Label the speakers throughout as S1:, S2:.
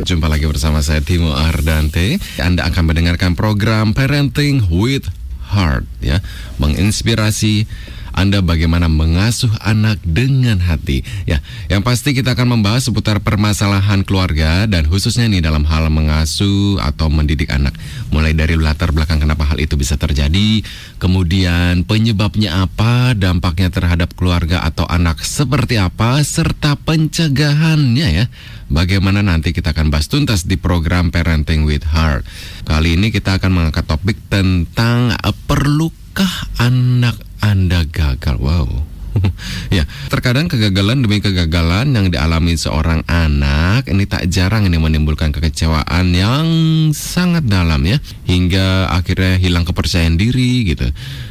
S1: Jumpa lagi bersama saya Timo Ardante. Anda akan mendengarkan program Parenting with Heart ya, menginspirasi anda bagaimana mengasuh anak dengan hati. Ya, yang pasti kita akan membahas seputar permasalahan keluarga dan khususnya nih dalam hal mengasuh atau mendidik anak. Mulai dari latar belakang kenapa hal itu bisa terjadi, kemudian penyebabnya apa, dampaknya terhadap keluarga atau anak seperti apa, serta pencegahannya ya. Bagaimana nanti kita akan bahas tuntas di program Parenting with Heart. Kali ini kita akan mengangkat topik tentang uh, perlukah anak anda gagal. Wow. ya, terkadang kegagalan demi kegagalan yang dialami seorang anak ini tak jarang ini menimbulkan kekecewaan yang sangat dalam ya, hingga akhirnya hilang kepercayaan diri gitu.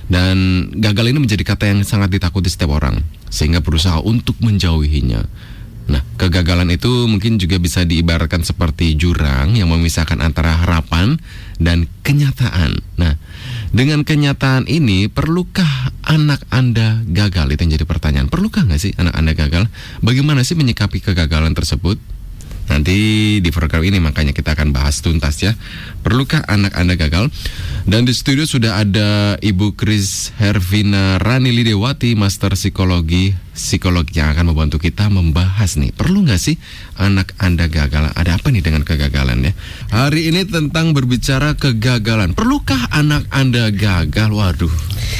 S1: Dan gagal ini menjadi kata yang sangat ditakuti setiap orang, sehingga berusaha untuk menjauhinya. Nah, kegagalan itu mungkin juga bisa diibaratkan seperti jurang yang memisahkan antara harapan dan kenyataan. Nah, dengan kenyataan ini, perlukah anak Anda gagal? Itu yang jadi pertanyaan. Perlukah nggak sih anak Anda gagal? Bagaimana sih menyikapi kegagalan tersebut? Nanti di program ini makanya kita akan bahas tuntas ya. Perlukah anak Anda gagal? Dan di studio sudah ada Ibu Kris Hervina Rani Lidewati, Master Psikologi, psikolog yang akan membantu kita membahas nih. Perlu nggak sih anak Anda gagal? Ada apa nih dengan kegagalan ya? Hari ini tentang berbicara kegagalan. Perlukah anak Anda gagal? Waduh,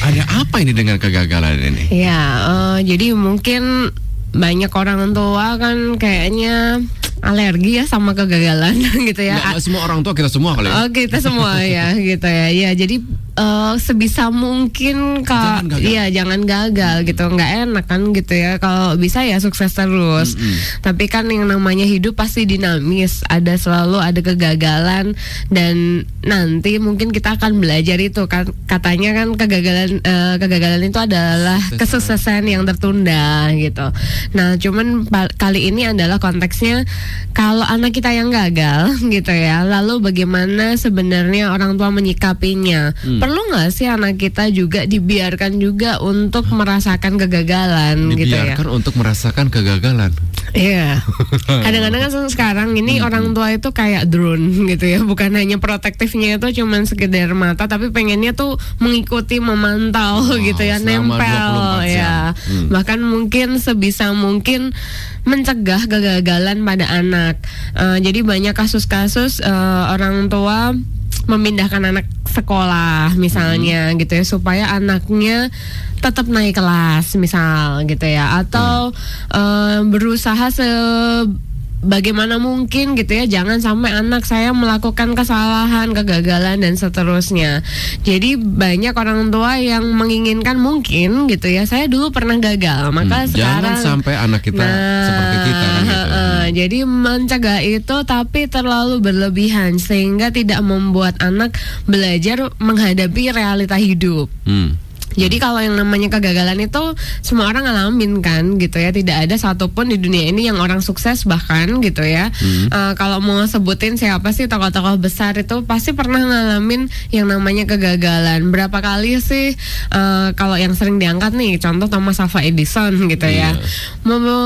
S1: ada apa ini dengan kegagalan ini?
S2: Ya, uh, jadi mungkin banyak orang tua kan kayaknya alergi ya sama kegagalan gitu ya.
S1: Nggak, semua orang tua kita semua kali ya.
S2: Oh, kita semua ya gitu ya. Ya, jadi uh, sebisa mungkin kalau iya jangan gagal gitu. nggak enak kan gitu ya. Kalau bisa ya sukses terus. Mm -hmm. Tapi kan yang namanya hidup pasti dinamis. Ada selalu ada kegagalan dan nanti mungkin kita akan belajar itu kan katanya kan kegagalan uh, kegagalan itu adalah kesuksesan yang tertunda gitu. Nah, cuman kali ini adalah konteksnya kalau anak kita yang gagal gitu ya, lalu bagaimana sebenarnya orang tua menyikapinya? Hmm. Perlu nggak sih anak kita juga dibiarkan juga untuk merasakan kegagalan
S1: dibiarkan
S2: gitu ya?
S1: Dibiarkan untuk merasakan kegagalan.
S2: Iya. Kadang-kadang kan sekarang ini hmm. orang tua itu kayak drone gitu ya, bukan hanya protektifnya itu cuman sekedar mata, tapi pengennya tuh mengikuti, memantau wow, gitu ya, nempel ya. Hmm. Bahkan mungkin sebisa mungkin mencegah kegagalan pada anak. Uh, jadi banyak kasus-kasus uh, orang tua memindahkan anak sekolah misalnya hmm. gitu ya supaya anaknya tetap naik kelas misal gitu ya atau hmm. uh, berusaha se bagaimana mungkin gitu ya jangan sampai anak saya melakukan kesalahan kegagalan dan seterusnya jadi banyak orang tua yang menginginkan mungkin gitu ya saya dulu pernah gagal maka hmm, sekarang
S1: jangan sampai anak kita nah, seperti kita kan gitu.
S2: uh, jadi mencegah itu tapi terlalu berlebihan sehingga tidak membuat anak belajar menghadapi realita hidup hmm. Jadi kalau yang namanya kegagalan itu semua orang ngalamin kan gitu ya. Tidak ada satupun di dunia ini yang orang sukses bahkan gitu ya. Hmm. Uh, kalau mau sebutin siapa sih tokoh-tokoh besar itu pasti pernah ngalamin yang namanya kegagalan. Berapa kali sih uh, kalau yang sering diangkat nih contoh Thomas Alva Edison gitu yeah. ya. Iya. Mau, mau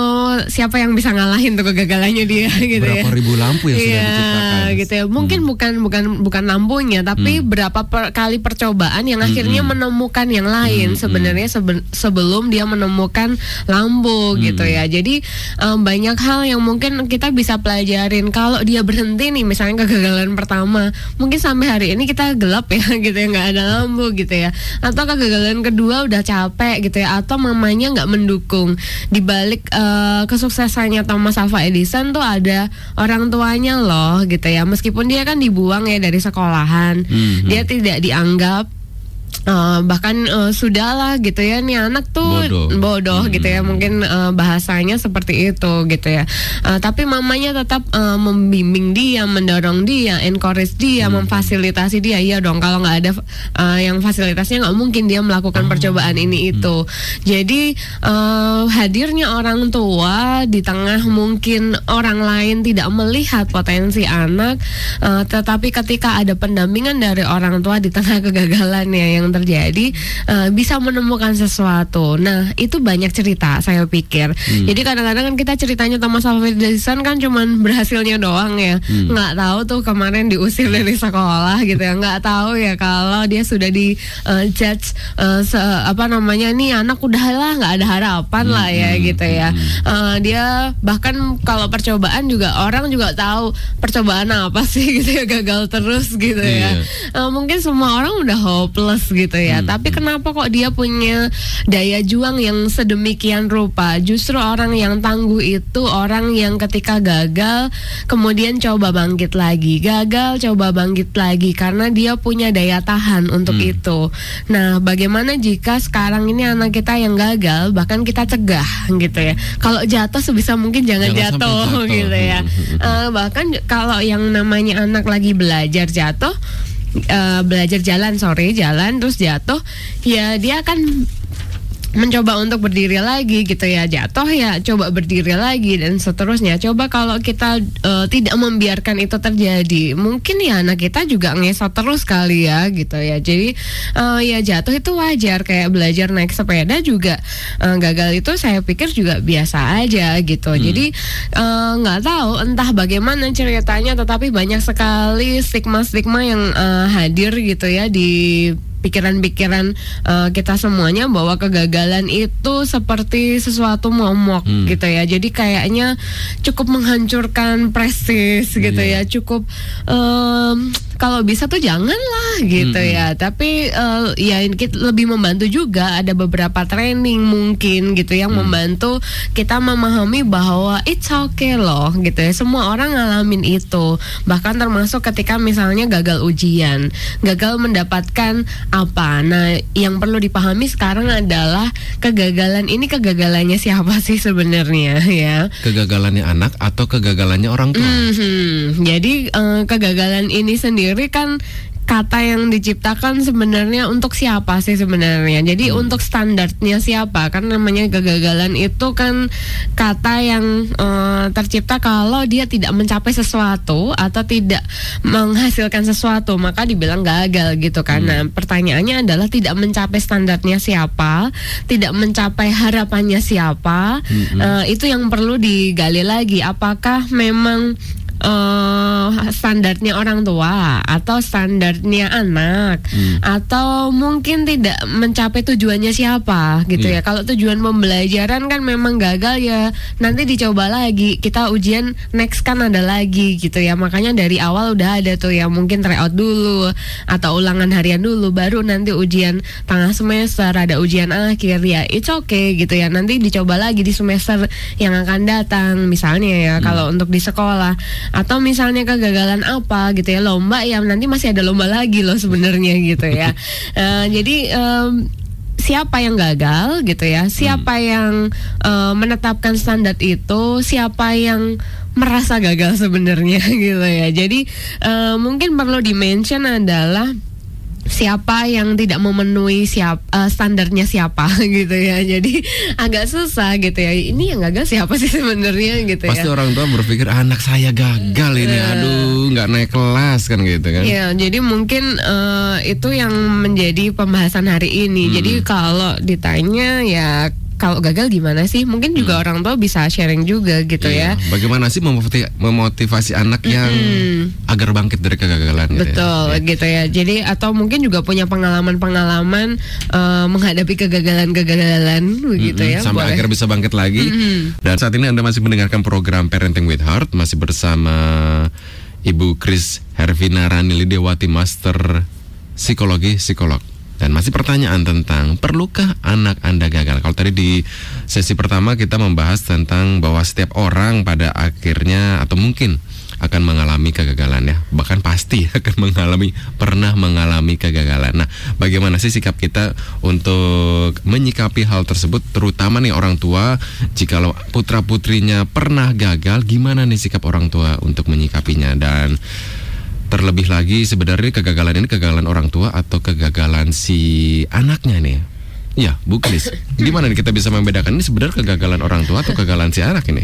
S2: siapa yang bisa ngalahin tuh kegagalannya dia gitu
S1: berapa
S2: ya.
S1: Berapa ribu lampu yang yeah, sudah diciptakan.
S2: gitu ya. Mungkin hmm. bukan bukan bukan lampunya tapi hmm. berapa per, kali percobaan yang akhirnya hmm. menemukan yang lain lain hmm, sebenarnya sebe sebelum dia menemukan lampu hmm. gitu ya. Jadi um, banyak hal yang mungkin kita bisa pelajarin kalau dia berhenti nih misalnya kegagalan pertama, mungkin sampai hari ini kita gelap ya gitu ya nggak ada lampu gitu ya. Atau kegagalan kedua udah capek gitu ya atau mamanya nggak mendukung. Di balik uh, kesuksesannya Thomas Alva Edison tuh ada orang tuanya loh gitu ya. Meskipun dia kan dibuang ya dari sekolahan, hmm. dia tidak dianggap Uh, bahkan uh, sudahlah gitu ya nih anak tuh bodoh, bodoh hmm. gitu ya mungkin uh, bahasanya seperti itu gitu ya uh, tapi mamanya tetap uh, membimbing dia mendorong dia encourage dia hmm. memfasilitasi dia iya dong kalau nggak ada uh, yang fasilitasnya nggak mungkin dia melakukan hmm. percobaan ini itu hmm. jadi uh, hadirnya orang tua di tengah mungkin orang lain tidak melihat potensi anak uh, tetapi ketika ada pendampingan dari orang tua di tengah kegagalannya yang yang terjadi uh, bisa menemukan sesuatu. Nah itu banyak cerita saya pikir. Hmm. Jadi kadang-kadang kan kita ceritanya Thomas Alva Edison kan cuman berhasilnya doang ya, hmm. nggak tahu tuh kemarin diusir dari sekolah gitu ya, nggak tahu ya kalau dia sudah di uh, judge uh, se apa namanya nih anak udah lah nggak ada harapan hmm. lah ya hmm. gitu ya. Uh, dia bahkan kalau percobaan juga orang juga tahu percobaan apa sih gitu ya gagal terus gitu ya. Uh, mungkin semua orang udah hopeless gitu ya. Hmm. Tapi kenapa kok dia punya daya juang yang sedemikian rupa? Justru orang yang tangguh itu orang yang ketika gagal kemudian coba bangkit lagi, gagal coba bangkit lagi karena dia punya daya tahan untuk hmm. itu. Nah, bagaimana jika sekarang ini anak kita yang gagal bahkan kita cegah gitu ya. Kalau jatuh sebisa mungkin jangan, jangan jatuh, jatuh gitu ya. uh, bahkan kalau yang namanya anak lagi belajar jatuh uh, belajar jalan sore jalan terus jatuh ya dia akan mencoba untuk berdiri lagi gitu ya. Jatuh ya coba berdiri lagi dan seterusnya. Coba kalau kita uh, tidak membiarkan itu terjadi mungkin ya anak kita juga ngesot terus kali ya gitu ya. Jadi uh, ya jatuh itu wajar. Kayak belajar naik sepeda juga uh, gagal itu saya pikir juga biasa aja gitu. Hmm. jadi nggak uh, tahu entah bagaimana ceritanya tetapi banyak sekali stigma-stigma yang uh, hadir gitu ya di pikiran-pikiran uh, kita semuanya bahwa kegagalan itu seperti sesuatu momok hmm. gitu ya. Jadi kayaknya cukup menghancurkan prestis gitu yeah. ya. Cukup um, kalau bisa tuh janganlah gitu hmm. ya. Tapi uh, ya kita lebih membantu juga ada beberapa training mungkin gitu yang hmm. membantu kita memahami bahwa it's okay loh gitu ya. Semua orang ngalamin itu. Bahkan termasuk ketika misalnya gagal ujian, gagal mendapatkan apa. Nah, yang perlu dipahami sekarang adalah kegagalan ini kegagalannya siapa sih sebenarnya ya?
S1: Kegagalannya anak atau kegagalannya orang tua? Mm
S2: -hmm. Jadi uh, kegagalan ini sendiri sendiri kan kata yang diciptakan sebenarnya untuk siapa sih sebenarnya? Jadi hmm. untuk standarnya siapa? Kan namanya kegagalan itu kan kata yang uh, tercipta kalau dia tidak mencapai sesuatu atau tidak menghasilkan sesuatu, maka dibilang gagal gitu kan. Hmm. Nah, pertanyaannya adalah tidak mencapai standarnya siapa, tidak mencapai harapannya siapa? Hmm. Uh, itu yang perlu digali lagi. Apakah memang uh, standarnya orang tua atau standarnya anak hmm. atau mungkin tidak mencapai tujuannya siapa gitu yeah. ya. Kalau tujuan pembelajaran kan memang gagal ya nanti dicoba lagi. Kita ujian next kan ada lagi gitu ya. Makanya dari awal udah ada tuh ya mungkin tryout dulu atau ulangan harian dulu baru nanti ujian tengah semester ada ujian akhir ya. It's okay gitu ya. Nanti dicoba lagi di semester yang akan datang misalnya ya hmm. kalau untuk di sekolah atau misalnya kegagalan apa gitu ya lomba ya nanti masih ada lomba lagi loh sebenarnya gitu ya uh, jadi um, siapa yang gagal gitu ya siapa hmm. yang uh, menetapkan standar itu siapa yang merasa gagal sebenarnya gitu ya jadi uh, mungkin perlu dimention adalah siapa yang tidak memenuhi siap uh, standarnya siapa gitu ya. Jadi agak susah gitu ya. Ini yang gagal siapa sih sebenarnya gitu
S1: pasti ya. Pasti orang tua berpikir anak saya gagal ini uh, aduh nggak naik kelas kan gitu kan.
S2: Ya jadi mungkin uh, itu yang menjadi pembahasan hari ini. Hmm. jadi kalau ditanya ya kalau gagal gimana sih? Mungkin juga hmm. orang tua bisa sharing juga gitu iya. ya.
S1: Bagaimana sih memotivasi, memotivasi anak yang hmm. agar bangkit dari kegagalan?
S2: Gitu ya? Betul ya? gitu ya. Jadi atau mungkin juga punya pengalaman-pengalaman uh, menghadapi kegagalan-kegagalan begitu hmm, ya.
S1: Sampai boleh. akhirnya bisa bangkit lagi. Hmm. Dan saat ini Anda masih mendengarkan program Parenting with Heart masih bersama Ibu Kris Hervina Rani Lidewati Master Psikologi Psikolog. Dan masih pertanyaan tentang perlukah anak Anda gagal? Kalau tadi di sesi pertama kita membahas tentang bahwa setiap orang pada akhirnya atau mungkin akan mengalami kegagalan ya. Bahkan pasti akan mengalami pernah mengalami kegagalan. Nah bagaimana sih sikap kita untuk menyikapi hal tersebut? Terutama nih orang tua jika putra putrinya pernah gagal gimana nih sikap orang tua untuk menyikapinya? Dan Terlebih lagi sebenarnya kegagalan ini kegagalan orang tua atau kegagalan si anaknya nih. Ya, Bu Kris. Di mana nih kita bisa membedakan ini sebenarnya kegagalan orang tua atau kegagalan si anak ini?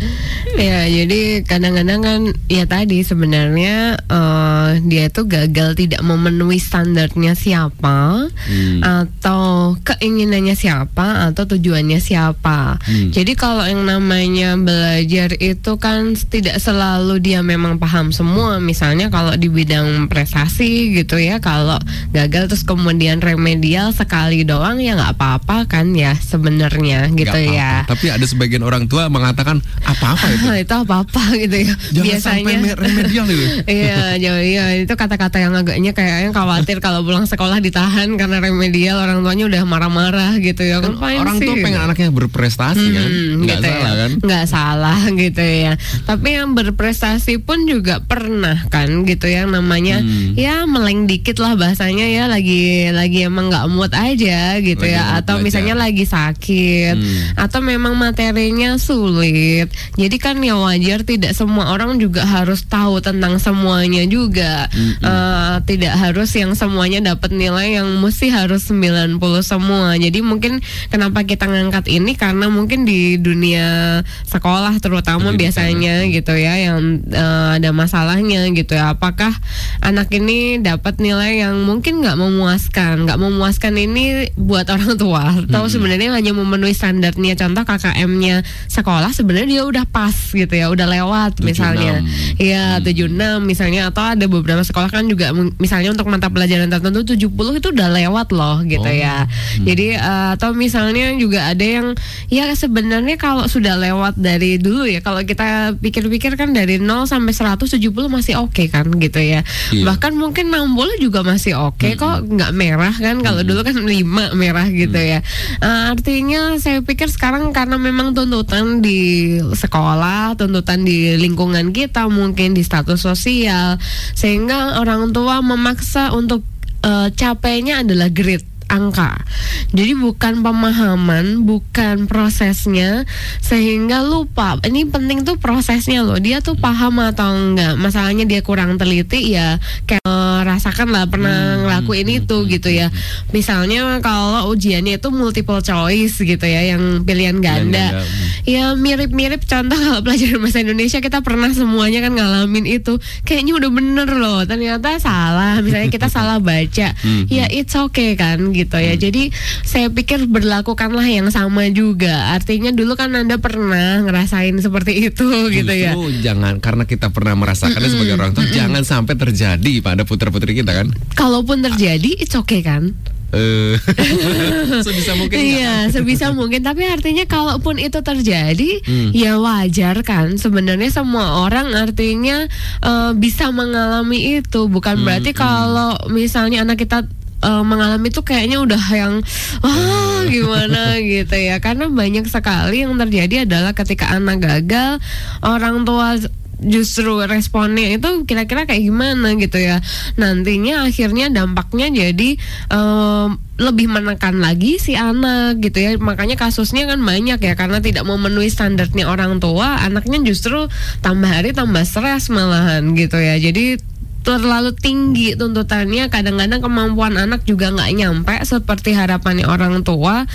S2: Ya, jadi kadang-kadang kan ya tadi sebenarnya uh, dia itu gagal tidak memenuhi standarnya siapa
S1: Hmm.
S2: atau keinginannya siapa atau tujuannya siapa.
S1: Hmm.
S2: Jadi kalau yang namanya belajar itu kan tidak selalu dia memang paham semua. Misalnya kalau di bidang prestasi gitu ya, kalau gagal terus kemudian remedial sekali doang ya nggak apa-apa kan ya sebenarnya gitu
S1: Nggak
S2: ya.
S1: apa-apa. Tapi ada sebagian orang tua mengatakan apa-apa itu.
S2: Itu apa-apa gitu ya.
S1: Jangan
S2: Biasanya
S1: sampai remedial itu.
S2: Iya, jauh, iya itu kata-kata yang agaknya kayaknya khawatir kalau pulang sekolah ditahan karena remedial orang tuanya udah marah-marah gitu ya.
S1: Kan
S2: Ngapain
S1: orang
S2: sih,
S1: tua
S2: gitu.
S1: pengen anaknya berprestasi kan,
S2: Hmm,
S1: nggak
S2: gitu
S1: salah
S2: ya.
S1: kan?
S2: Nggak salah gitu ya. Tapi yang berprestasi pun juga pernah kan gitu yang namanya
S1: Hmm.
S2: ya meleng dikit lah bahasanya ya lagi lagi emang nggak mood aja gitu
S1: Lagi
S2: ya atau
S1: belajar.
S2: misalnya lagi sakit
S1: Hmm.
S2: atau memang materinya sulit. Jadi kan ya wajar tidak semua orang juga harus tahu tentang semuanya juga. Eh, tidak harus yang semuanya dapat nilai yang mesti harus 90 semua. Jadi mungkin kenapa kita ngangkat ini karena mungkin di dunia sekolah terutama
S1: Pendidikan,
S2: biasanya gitu ya yang eh, ada masalahnya gitu ya. Apakah anak ini dapat nilai yang mungkin nggak memuaskan? Nggak memuaskan ini buat orang tua atau sebenarnya hanya memenuhi standarnya. Contoh KKM-nya sekolah sebenarnya dia udah pas gitu ya, udah lewat
S1: 76.
S2: misalnya. Iya, 76 misalnya atau ada beberapa sekolah kan juga misalnya untuk mata pelajaran tertentu 70 itu udah lewat loh gitu
S1: Oh,
S2: ya. Jadi eh, atau misalnya juga ada yang ya sebenarnya kalau sudah lewat dari dulu ya kalau kita pikir-pikir kan dari 0 sampai 170 masih oke kan gitu ya.
S1: Iya.
S2: Bahkan mungkin 60 juga masih oke kok nggak merah kan kalau dulu kan 5 merah gitu ya. Eh, artinya saya pikir sekarang karena memang tuntutan di sekolah, tuntutan di lingkungan kita mungkin di status sosial sehingga orang tua memaksa untuk eh, capainya adalah grade angka. Jadi bukan pemahaman, bukan prosesnya sehingga lupa. Ini penting tuh prosesnya loh. Dia tuh paham atau enggak. Masalahnya dia kurang teliti ya kayak rasakan lah pernah ngelakuin itu gitu ya. Misalnya kalau ujiannya itu multiple choice gitu ya yang pilihan ganda.
S1: ganda, hmm.
S2: Ya mirip-mirip contoh kalau pelajaran bahasa Indonesia kita pernah semuanya kan ngalamin itu. Kayaknya udah bener loh. Ternyata salah. Misalnya kita salah baca.
S1: Hmm,
S2: Ya it's okay kan gitu ya. Jadi saya pikir berlakukanlah yang sama juga. Artinya dulu kan Anda pernah ngerasain seperti itu gitu ya.
S1: Justru jangan karena kita pernah merasakannya sebagai orang tua, jangan sampai terjadi pada putra-putri kita kan.
S2: Kalaupun terjadi it's okay kan?
S1: Eh, sebisa mungkin.
S2: Iya, sebisa mungkin. Tapi artinya kalaupun itu terjadi,
S1: Hmm.
S2: ya wajar kan. Sebenarnya semua orang artinya eh, bisa mengalami itu. Bukan
S1: Hmm,
S2: berarti kalau misalnya anak kita eh, mengalami itu kayaknya udah yang wah gimana gitu ya. Karena banyak sekali yang terjadi adalah ketika anak gagal, orang tua justru responnya itu kira-kira kayak gimana gitu ya. Nantinya akhirnya dampaknya jadi em, lebih menekan lagi si anak gitu ya. Makanya kasusnya kan banyak ya karena tidak memenuhi standarnya orang tua anaknya justru tambah hari tambah stres malahan gitu ya. Jadi terlalu tinggi tuntutannya kadang-kadang kemampuan anak juga nggak nyampe seperti harapannya orang tua.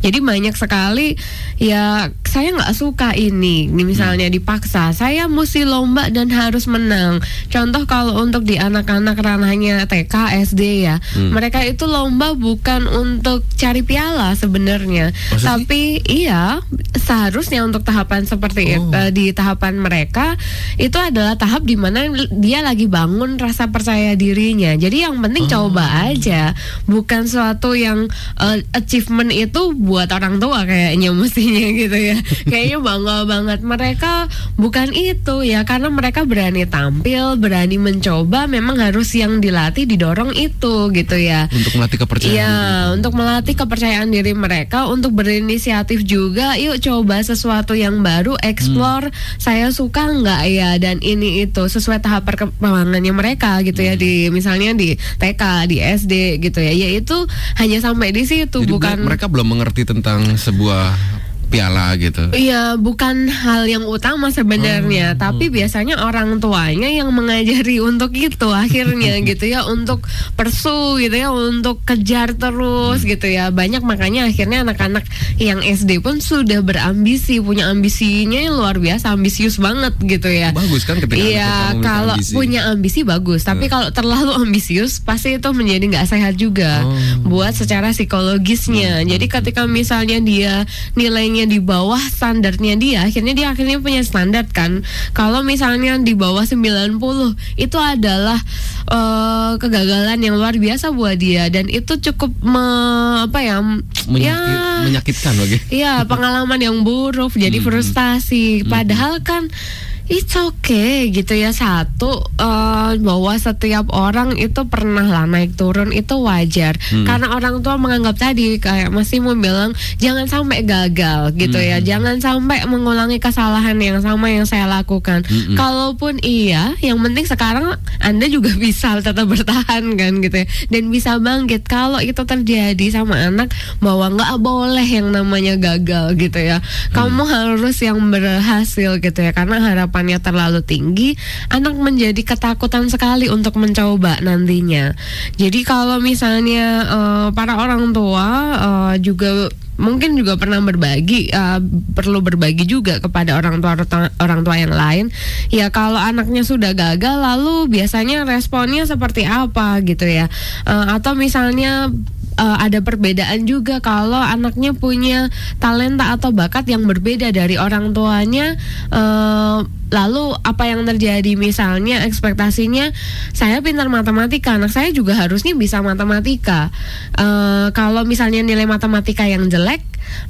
S2: Jadi banyak sekali ya saya nggak suka ini misalnya dipaksa. Saya mesti lomba dan harus menang. Contoh kalau untuk di anak-anak ranahnya TK SD ya mereka itu lomba bukan untuk cari piala sebenarnya. Tapi iya seharusnya untuk tahapan seperti
S1: Oh.
S2: itu eh, di tahapan mereka itu adalah tahap di mana dia lagi bangun rasa percaya dirinya. Jadi yang penting
S1: Oh.
S2: coba aja, bukan suatu yang eh, achievement itu buat orang tua kayaknya mestinya gitu ya. Kayaknya bangga banget mereka bukan itu ya karena mereka berani tampil, berani mencoba, memang harus yang dilatih didorong itu gitu ya.
S1: Untuk melatih kepercayaan.
S2: Iya,
S1: diri.
S2: untuk melatih kepercayaan diri mereka, untuk berinisiatif juga. Yuk coba sesuatu yang baru, explore. Saya suka nggak ya dan ini itu sesuai tahap perkembangannya mereka gitu ya di misalnya di TK, di SD gitu ya. Yaitu hanya sampai di situ
S1: Jadi
S2: bukan
S1: mereka belum mengerti tentang sebuah piala gitu.
S2: Iya, bukan hal yang utama sebenarnya,
S1: Oh.
S2: tapi biasanya orang tuanya yang mengajari untuk itu akhirnya gitu ya, untuk persu gitu ya, untuk kejar terus gitu ya. Banyak makanya akhirnya anak-anak yang SD pun sudah berambisi, punya ambisinya yang luar biasa, ambisius banget gitu ya.
S1: Bagus kan ketika
S2: Iya, kalau
S1: ambisi.
S2: punya ambisi bagus, tapi kalau terlalu ambisius pasti itu menjadi nggak sehat juga
S1: Oh.
S2: buat secara psikologisnya. Jadi ketika misalnya dia nilainya di bawah standarnya dia, akhirnya dia akhirnya punya standar kan. Kalau misalnya di bawah 90 itu adalah eh, kegagalan yang luar biasa buat dia dan itu cukup me- apa ya?
S1: Menyakit-
S2: ya
S1: menyakitkan bagi.
S2: Iya pengalaman yang buruk jadi
S1: Hmm.
S2: frustasi. Padahal kan It's okay gitu ya. Satu eh, bahwa setiap orang itu pernah lah naik turun itu wajar.
S1: Hmm.
S2: karena orang tua menganggap tadi kayak masih mau bilang jangan sampai gagal gitu ya.
S1: Hmm.
S2: jangan sampai mengulangi kesalahan yang sama yang saya lakukan.
S1: Hmm.
S2: kalaupun iya yang penting sekarang anda juga bisa tetap bertahan kan gitu ya. Dan bisa bangkit. Kalau itu terjadi sama anak bahwa nggak boleh yang namanya gagal gitu ya. Kamu harus yang berhasil gitu ya. Karena harapannya terlalu tinggi anak menjadi ketakutan sekali untuk mencoba nantinya. Jadi kalau misalnya eh, para orang tua eh, juga mungkin juga pernah berbagi eh, perlu berbagi juga kepada orang tua orang tua yang lain. Ya kalau anaknya sudah gagal lalu biasanya responnya seperti apa gitu ya? Eh, atau misalnya eh, ada perbedaan juga kalau anaknya punya talenta atau bakat yang berbeda dari orang tuanya eh, lalu apa yang terjadi? Misalnya ekspektasinya saya pintar matematika anak saya juga harusnya bisa matematika. Eh, kalau misalnya nilai matematika yang jelek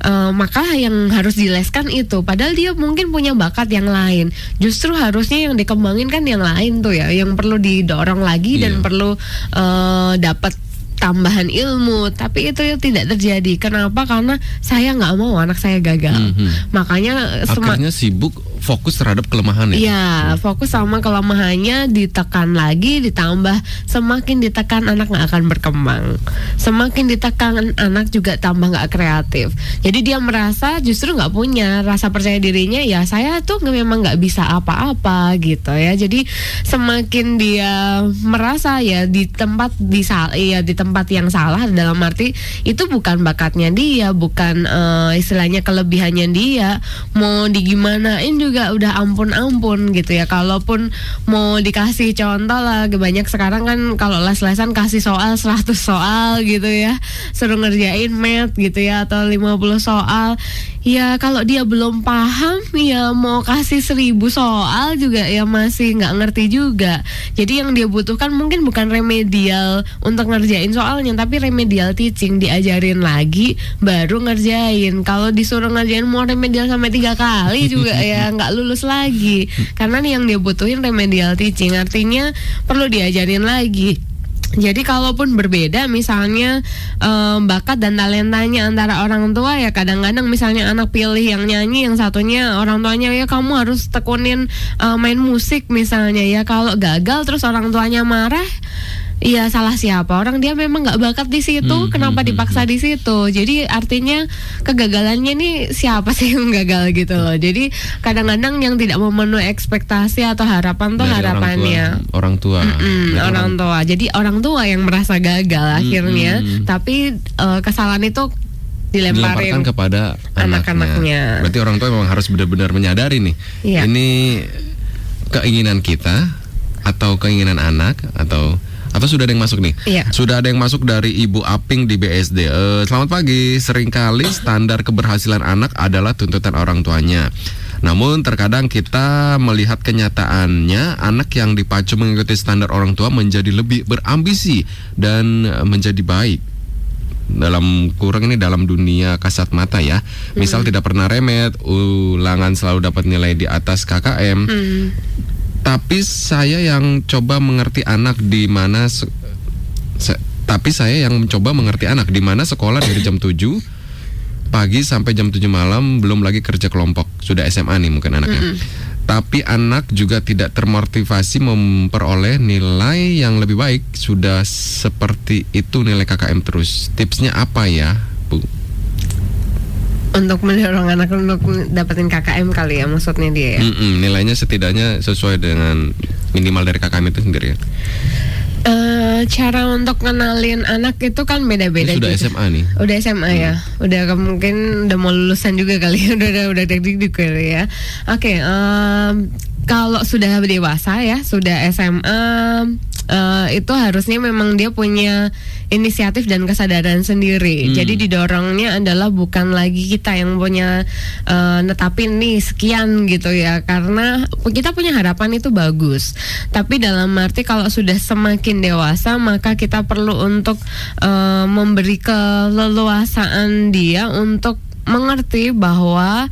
S2: eh, maka yang harus dileskan itu. Padahal dia mungkin punya bakat yang lain. Justru harusnya yang dikembangin kan yang lain tuh ya yang perlu didorong lagi dan
S1: Iya.
S2: perlu eh, dapat tambahan ilmu. Tapi itu tidak terjadi. Kenapa? Karena saya nggak mau anak saya gagal.
S1: Mhm.
S2: makanya sema-
S1: Akhirnya sibuk fokus terhadap kelemahan ya.
S2: Iya, fokus sama kelemahannya ditekan lagi, ditambah semakin ditekan anak nggak akan berkembang, semakin ditekan anak juga tambah nggak kreatif. Jadi dia merasa justru nggak punya rasa percaya dirinya. Ya saya tuh memang nggak bisa apa-apa gitu ya. Jadi semakin dia merasa ya di tempat di sal- ya di tempat yang salah dalam arti itu bukan bakatnya dia, bukan eh, istilahnya kelebihannya dia. Mau digimanain juga udah ampun-ampun gitu ya. Kalaupun mau dikasih contoh lah, banyak sekarang kan kalau les-lesan kasih soal 100 soal gitu ya. Suruh ngerjain math gitu ya atau 50 soal. Ya kalau dia belum paham ya mau kasih 1000 soal juga ya masih nggak ngerti juga. Jadi yang dia butuhkan mungkin bukan remedial untuk ngerjain soalnya tapi remedial teaching diajarin lagi baru ngerjain. Kalau disuruh ngerjain mau remedial sampai tiga kali juga ya lulus lagi. Karena nih yang dia butuhin remedial teaching artinya perlu diajarin lagi. Jadi kalaupun berbeda misalnya em, bakat dan talentanya antara orang tua ya kadang-kadang misalnya anak pilih yang nyanyi yang satunya orang tuanya ya kamu harus tekunin eh, main musik misalnya ya kalau gagal terus orang tuanya marah Iya salah siapa orang dia memang nggak bakat di situ
S1: Hmm,
S2: kenapa
S1: hmm,
S2: dipaksa di situ jadi artinya kegagalannya nih siapa sih yang gagal gitu loh jadi kadang-kadang yang tidak memenuhi ekspektasi atau harapan tuh
S1: Dari
S2: harapannya
S1: Orang tua. Orang tua.
S2: Mm,
S1: Berarti
S2: orang tua. Jadi orang tua yang merasa gagal akhirnya,
S1: mm.
S2: tapi eh, kesalahan itu dilemparin.
S1: dilemparkan kepada
S2: anak-anaknya.
S1: anaknya. Berarti orang tua memang harus benar-benar menyadari nih.
S2: Iya.
S1: Ini keinginan kita atau keinginan anak atau atau sudah ada yang masuk nih?
S2: Iya.
S1: Sudah ada yang masuk dari Ibu Aping di BSD. Eh, selamat pagi. Seringkali standar keberhasilan anak adalah tuntutan orang tuanya. Namun terkadang kita melihat kenyataannya anak yang dipacu mengikuti standar orang tua menjadi lebih berambisi dan eh, menjadi baik dalam kurang ini dalam dunia kasat mata ya. Misal tidak pernah remet, ulangan selalu dapat nilai di atas KKM.
S2: Hmm.
S1: Tapi saya yang coba mengerti anak di mana se- se- tapi saya yang mencoba mengerti anak di mana sekolah dari jam 7 pagi sampai jam 7 malam belum lagi kerja kelompok. Sudah SMA nih mungkin anaknya. Tapi anak juga tidak termotivasi memperoleh nilai yang lebih baik. Sudah seperti itu nilai KKM terus. Tipsnya apa ya, Bu?
S2: Untuk mendorong anak untuk dapetin KKM kali ya maksudnya dia ya.
S1: Mm-mm, nilainya setidaknya sesuai dengan minimal dari KKM itu sendiri ya.
S2: Eh, cara untuk kenalin anak itu kan beda-beda
S1: sudah
S2: juga.
S1: SMA nih.
S2: Udah SMA ya, udah ke- mungkin udah mau lulusan juga kali ya, udah udah udah dik kali ya. Oke, em, kalau sudah dewasa ya, sudah SMA eh, itu harusnya memang dia punya inisiatif dan kesadaran sendiri.
S1: Hmm.
S2: Jadi didorongnya adalah bukan lagi kita yang punya eh, netapin nih sekian gitu ya, karena kita punya harapan itu bagus. Tapi dalam arti kalau sudah semakin dewasa maka kita perlu untuk eh, memberi keleluasaan dia untuk mengerti bahwa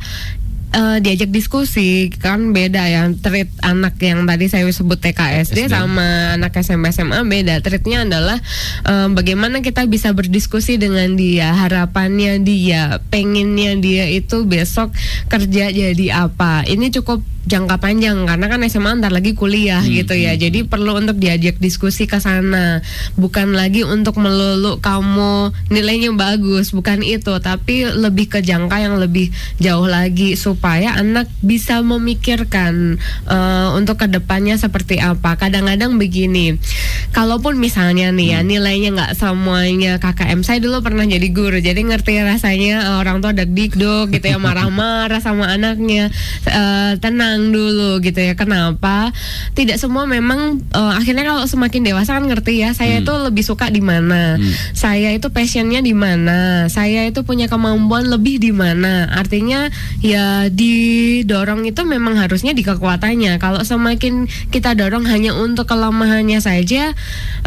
S2: eh, diajak diskusi kan beda ya. Treat anak yang tadi saya sebut TKSD
S1: SD.
S2: sama anak SMP SMA beda. Treatnya adalah eh, bagaimana kita bisa berdiskusi dengan dia harapannya dia pengennya dia itu besok kerja jadi apa. Ini cukup jangka panjang karena kan SMA ntar lagi kuliah gitu ya. jadi perlu untuk diajak diskusi ke sana. Bukan lagi untuk melulu kamu nilainya bagus bukan itu. Tapi lebih ke jangka yang lebih jauh lagi supaya anak bisa memikirkan eh, untuk ke depannya seperti apa. Kadang-kadang begini kalaupun misalnya nih ya nilainya nggak semuanya KKM saya dulu pernah jadi guru jadi ngerti rasanya eh, orang tua deg-deg gitu ya marah-marah sama anaknya. Eh, tenang dulu gitu ya. Kenapa? Tidak semua memang eh, akhirnya kalau semakin dewasa kan ngerti ya saya itu lebih suka di mana. Saya itu passionnya di mana. Saya itu punya kemampuan lebih di mana. Artinya ya didorong itu memang harusnya di kekuatannya. Kalau semakin kita dorong hanya untuk kelemahannya saja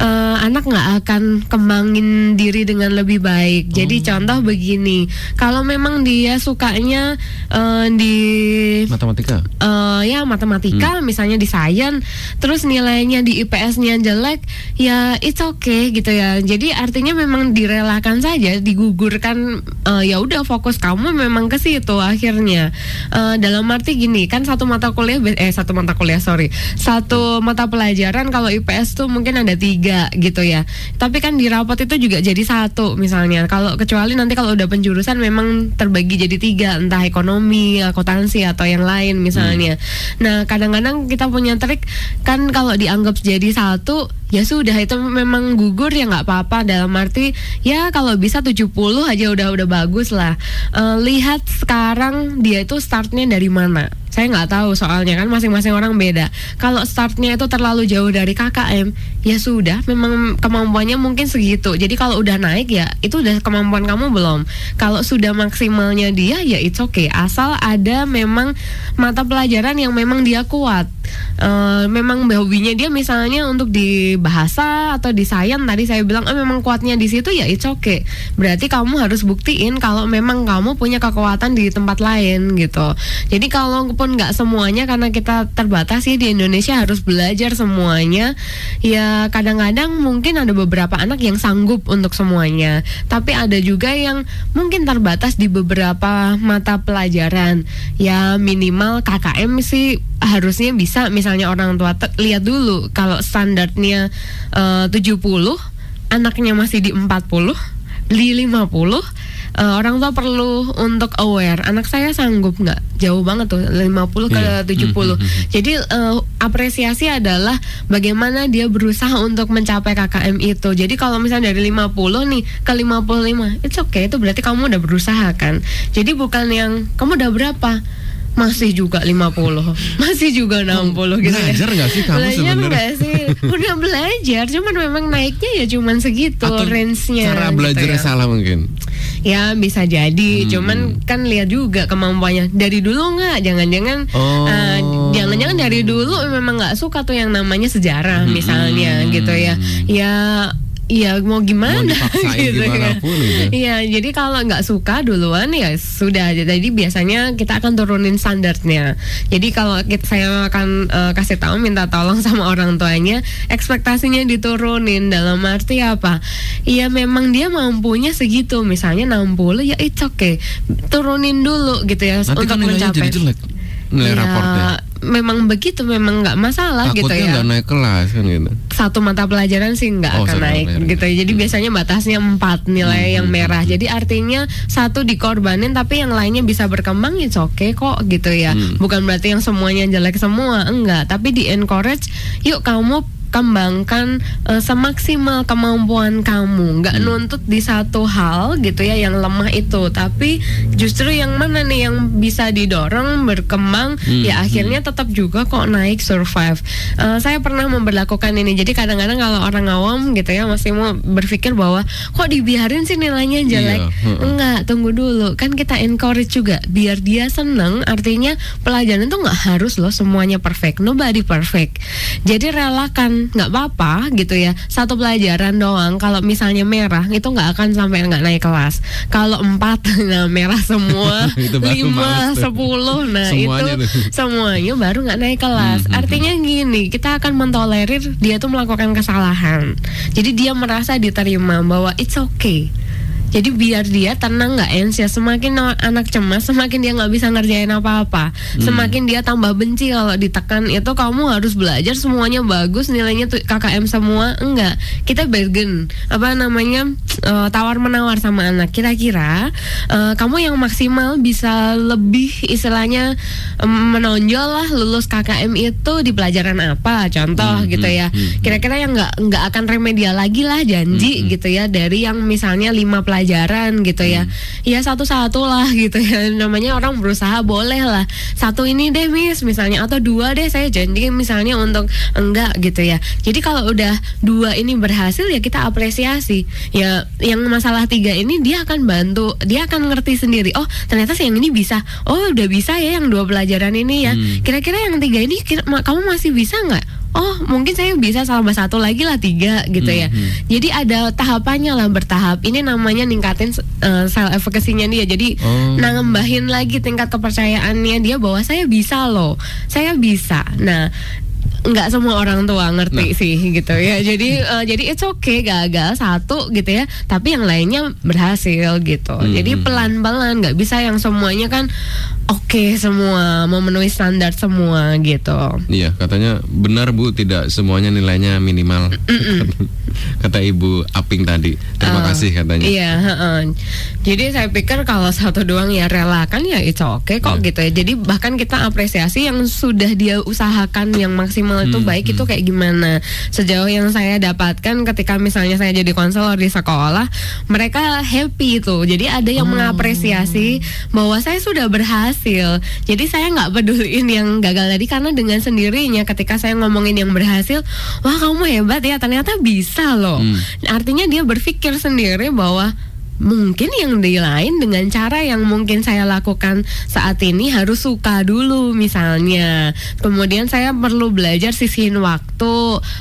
S2: eh, anak nggak akan kembangin diri dengan lebih baik. Jadi contoh begini kalau memang dia sukanya eh, di
S1: Matematika.
S2: eh, ya matematika misalnya di sains terus nilainya di IPS-nya jelek ya it's okay gitu ya. Jadi artinya memang direlakan saja digugurkan eh, ya udah fokus kamu memang ke situ akhirnya Eh, dalam arti gini kan satu mata kuliah eh satu mata kuliah sorry. Satu mata pelajaran kalau IPS tuh mungkin ada tiga gitu ya. Tapi kan di rapot itu juga jadi satu misalnya. Kalau kecuali nanti kalau udah penjurusan memang terbagi jadi tiga entah ekonomi akuntansi atau yang lain misalnya. Nah kadang-kadang kita punya trik kan kalau dianggap jadi satu ya sudah itu memang gugur ya nggak apa-apa. Dalam arti ya kalau bisa 70 aja udah udah bagus lah. Eh, lihat sekarang dia itu startnya dari mana saya nggak tahu soalnya kan masing-masing orang beda. Kalau startnya itu terlalu jauh dari KKM, ya sudah, memang kemampuannya mungkin segitu. Jadi kalau udah naik ya itu udah kemampuan kamu belum. Kalau sudah maksimalnya dia ya it's okay. Asal ada memang mata pelajaran yang memang dia kuat. Eh, memang hobinya dia misalnya untuk di bahasa atau di sains tadi saya bilang oh memang kuatnya di situ ya it's okay. Berarti kamu harus buktiin kalau memang kamu punya kekuatan di tempat lain gitu. Jadi kalaupun nggak semuanya karena kita terbatas sih di Indonesia harus belajar semuanya. Ya kadang-kadang mungkin ada beberapa anak yang sanggup untuk semuanya, tapi ada juga yang mungkin terbatas di beberapa mata pelajaran. Ya minimal KKM sih harusnya bisa misalnya orang tua lihat dulu kalau standarnya eh, 70 anaknya masih di 40 di 50 eh, orang tua perlu untuk aware. Anak saya sanggup nggak? Jauh banget tuh 50 ke
S1: Iya.
S2: 70 jadi eh, apresiasi adalah bagaimana dia berusaha untuk mencapai KKM itu. Jadi kalau misalnya dari 50 nih ke 55 it's okay. Itu berarti kamu udah berusaha kan? Jadi bukan yang kamu udah berapa masih juga 50 masih juga 60 gitu ya
S1: Belajar nggak sih kamu
S2: belajar
S1: sebenarnya?
S2: sih udah belajar cuman memang naiknya ya cuman segitu
S1: Atau
S2: range-nya
S1: cara
S2: gitu
S1: belajarnya
S2: ya.
S1: salah mungkin.
S2: Ya bisa jadi,
S1: Hmm.
S2: cuman kan lihat juga kemampuannya dari dulu nggak, jangan-jangan,
S1: Oh.
S2: eh, jangan-jangan dari dulu memang nggak suka tuh yang namanya sejarah
S1: Hmm.
S2: misalnya gitu ya, ya, ya mau gimana
S1: Mau
S2: gitu
S1: gimana
S2: kan.
S1: pun gitu.
S2: Iya, jadi kalau nggak suka duluan ya sudah. Jadi biasanya kita akan turunin standarnya. Jadi kalau kita, saya akan eh, kasih tahu minta tolong sama orang tuanya, ekspektasinya diturunin dalam arti apa? Iya memang dia mampunya segitu, misalnya 60 ya it's okay. Turunin dulu gitu ya
S1: Nanti
S2: untuk
S1: kan
S2: mencapai.
S1: jadi jelek. Nilai
S2: Ya,
S1: raportnya.
S2: Memang begitu, memang nggak masalah gitu
S1: Takutnya
S2: ya.
S1: nggak naik kelas kan gitu.
S2: Satu mata pelajaran sih nggak
S1: Oh,
S2: akan naik
S1: pelajaran.
S2: gitu. Jadi biasanya batasnya empat nilai
S1: Hmm,
S2: yang
S1: hmm,
S2: merah. Jadi artinya satu dikorbanin tapi yang lainnya bisa berkembang itu oke kok gitu ya.
S1: Hmm.
S2: Bukan berarti yang semuanya jelek semua, enggak. Tapi di encourage, yuk kamu kembangkan eh, semaksimal kemampuan kamu. Nggak
S1: Hmm.
S2: nuntut di satu hal gitu ya yang lemah itu. Tapi justru yang mana nih yang bisa didorong berkembang
S1: Hmm,
S2: ya akhirnya tetap juga kok naik survive. Eh, saya pernah memperlakukan ini. Jadi kadang-kadang kalau orang awam gitu ya masih mau berpikir bahwa kok dibiarin sih nilainya jelek?
S1: Iya, heeh.
S2: enggak tunggu dulu. Kan kita encourage juga biar dia seneng. Artinya pelajaran itu nggak harus loh semuanya perfect. Nobody perfect. Jadi relakan nggak apa-apa gitu ya. Satu pelajaran doang kalau misalnya merah itu nggak akan sampai nggak naik kelas. Kalau empat nah merah semua. Lima sepuluh nah
S1: Semuanya
S2: itu
S1: tuh.
S2: semuanya baru nggak naik kelas.
S1: Hmm, hmm,
S2: artinya gini kita akan mentolerir dia tuh melakukan kesalahan. Jadi dia merasa diterima bahwa it's okay jadi biar dia tenang nggak anxious semakin na- anak cemas semakin dia nggak bisa ngerjain apa-apa.
S1: Hmm.
S2: semakin dia tambah benci kalau ditekan. Itu kamu harus belajar semuanya bagus nilainya tuh KKM semua. Enggak. Kita bargain. Apa namanya? Eh, tawar menawar sama anak. Kira-kira eh, kamu yang maksimal bisa lebih istilahnya em, menonjol lah lulus KKM itu di pelajaran apa. Contoh
S1: Hmm,
S2: gitu
S1: hmm,
S2: ya.
S1: hmm,
S2: kira-kira yang nggak nggak akan remedial lagi lah janji gitu ya. Dari yang misalnya lima pelajaran gitu ya. Ya satu-satu lah gitu ya. Namanya orang berusaha boleh lah. Satu ini deh miss misalnya. Atau dua deh saya janji misalnya untuk enggak gitu ya. Jadi kalau udah dua ini berhasil ya kita apresiasi. Ya yang masalah tiga ini dia akan bantu. Dia akan ngerti sendiri. Oh ternyata sih yang ini bisa. Oh udah bisa ya yang dua pelajaran ini ya.
S1: Hmm.
S2: kira-kira yang tiga ini kira- kamu masih bisa nggak oh mungkin saya bisa tambah satu lagi lah tiga gitu ya.
S1: Hmm, hmm.
S2: jadi ada tahapannya lah bertahap. Ini namanya ningkatin uh, self efficacy-nya dia. Jadi
S1: Oh.
S2: nambahin lagi tingkat kepercayaannya dia bahwa saya bisa loh. Saya bisa. Nah nggak semua orang tua ngerti
S1: Nah.
S2: sih gitu ya jadi eh, jadi it's okay gagal satu gitu ya tapi yang lainnya berhasil gitu
S1: Hmm,
S2: jadi pelan-pelan nggak bisa yang semuanya kan oke semua memenuhi standar semua gitu
S1: Iya, katanya benar Bu, tidak semuanya nilainya minimal. Kata Ibu Aping tadi. Terima
S2: Eh,
S1: kasih katanya.
S2: Iya, heeh. Jadi saya pikir kalau satu doang ya relakan ya it's okay kok
S1: Iya.
S2: gitu ya. Jadi bahkan kita apresiasi yang sudah dia usahakan yang maksimal itu
S1: Hmm,
S2: baik itu kayak gimana. Sejauh yang saya dapatkan ketika misalnya saya jadi konselor di sekolah, mereka happy itu. Jadi ada yang
S1: Oh.
S2: mengapresiasi bahwa saya sudah berhasil. Jadi saya nggak peduliin yang gagal tadi karena dengan sendirinya ketika saya ngomongin yang berhasil, wah kamu hebat ya ternyata bisa loh.
S1: Hmm.
S2: Artinya dia berpikir sendiri bahwa mungkin yang di lain dengan cara yang mungkin saya lakukan saat ini harus suka dulu misalnya. Kemudian saya perlu belajar sisihin waktu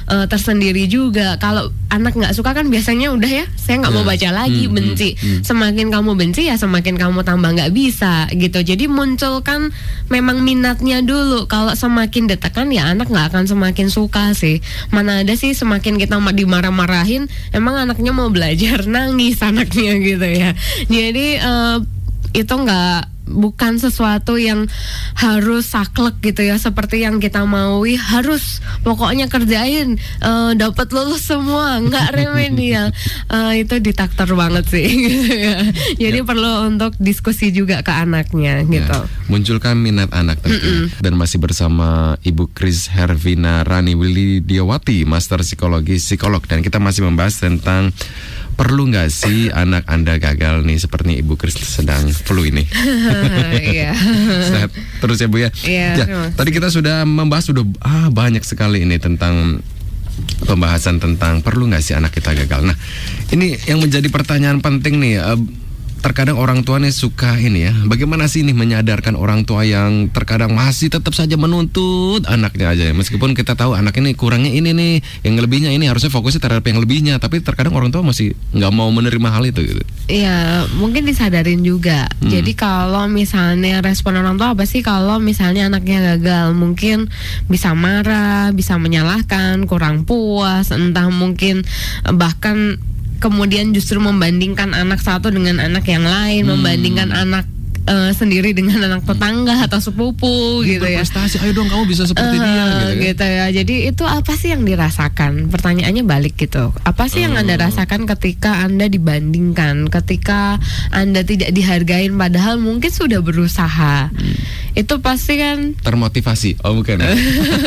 S2: eh, tersendiri juga. Kalau anak nggak suka kan biasanya udah ya, saya nggak mau
S1: Ya.
S2: baca lagi,
S1: Hmm,
S2: benci.
S1: hmm, hmm.
S2: Semakin kamu benci ya semakin kamu tambah nggak bisa gitu. Jadi munculkan memang minatnya dulu. Kalau semakin ditekan ya anak nggak akan semakin suka sih. Mana ada sih semakin kita ma- dimarah-marahin, emang anaknya mau belajar nangis anaknya gitu ya. Jadi eh, itu nggak bukan sesuatu yang harus saklek gitu ya. Seperti yang kita maui harus pokoknya kerjain eh, dapat lulus semua. Nggak remedial. Eh, itu ditakter banget sih. Gitu ya. jadi perlu untuk diskusi juga ke anaknya gitu.
S1: Ya, munculkan minat anak tentunya. Dan masih bersama Ibu Kris Hervina Rani Widiawati, Master Psikologi Psikolog. Dan kita masih membahas tentang perlu nggak sih anak Anda gagal nih seperti Ibu Kris sedang flu ini.
S2: Iya.
S1: Sehat terus ya Bu ya.
S2: Iya,
S1: Ya,
S2: kasih.
S1: tadi kita sudah membahas sudah ah banyak sekali ini tentang pembahasan tentang perlu nggak sih anak kita gagal. Nah, ini yang menjadi pertanyaan penting nih. eh, terkadang orang tua nih suka ini ya. Bagaimana sih nih menyadarkan orang tua yang terkadang masih tetap saja menuntut anaknya aja. ya. Meskipun kita tahu anak ini kurangnya ini nih, yang lebihnya ini harusnya fokusnya terhadap yang lebihnya. Tapi terkadang orang tua masih nggak mau menerima hal itu. Gitu.
S2: Iya, mungkin disadarin juga.
S1: Hmm.
S2: Jadi kalau misalnya respon orang tua apa sih kalau misalnya anaknya gagal? Mungkin bisa marah, bisa menyalahkan, kurang puas, entah mungkin bahkan kemudian justru membandingkan anak satu dengan anak yang lain,
S1: Hmm.
S2: membandingkan anak uh, sendiri dengan anak tetangga atau sepupu
S1: Dia
S2: gitu ya.
S1: berprestasi, ayo dong kamu bisa seperti dia
S2: Eh,
S1: gitu, kan.
S2: gitu ya. Jadi itu apa sih yang dirasakan? Pertanyaannya balik gitu. Apa sih yang Anda
S1: Oh.
S2: rasakan ketika Anda dibandingkan, ketika Anda tidak dihargain padahal mungkin sudah berusaha.
S1: Hmm.
S2: Itu pasti kan
S1: Termotivasi. Oh, bukan. ya?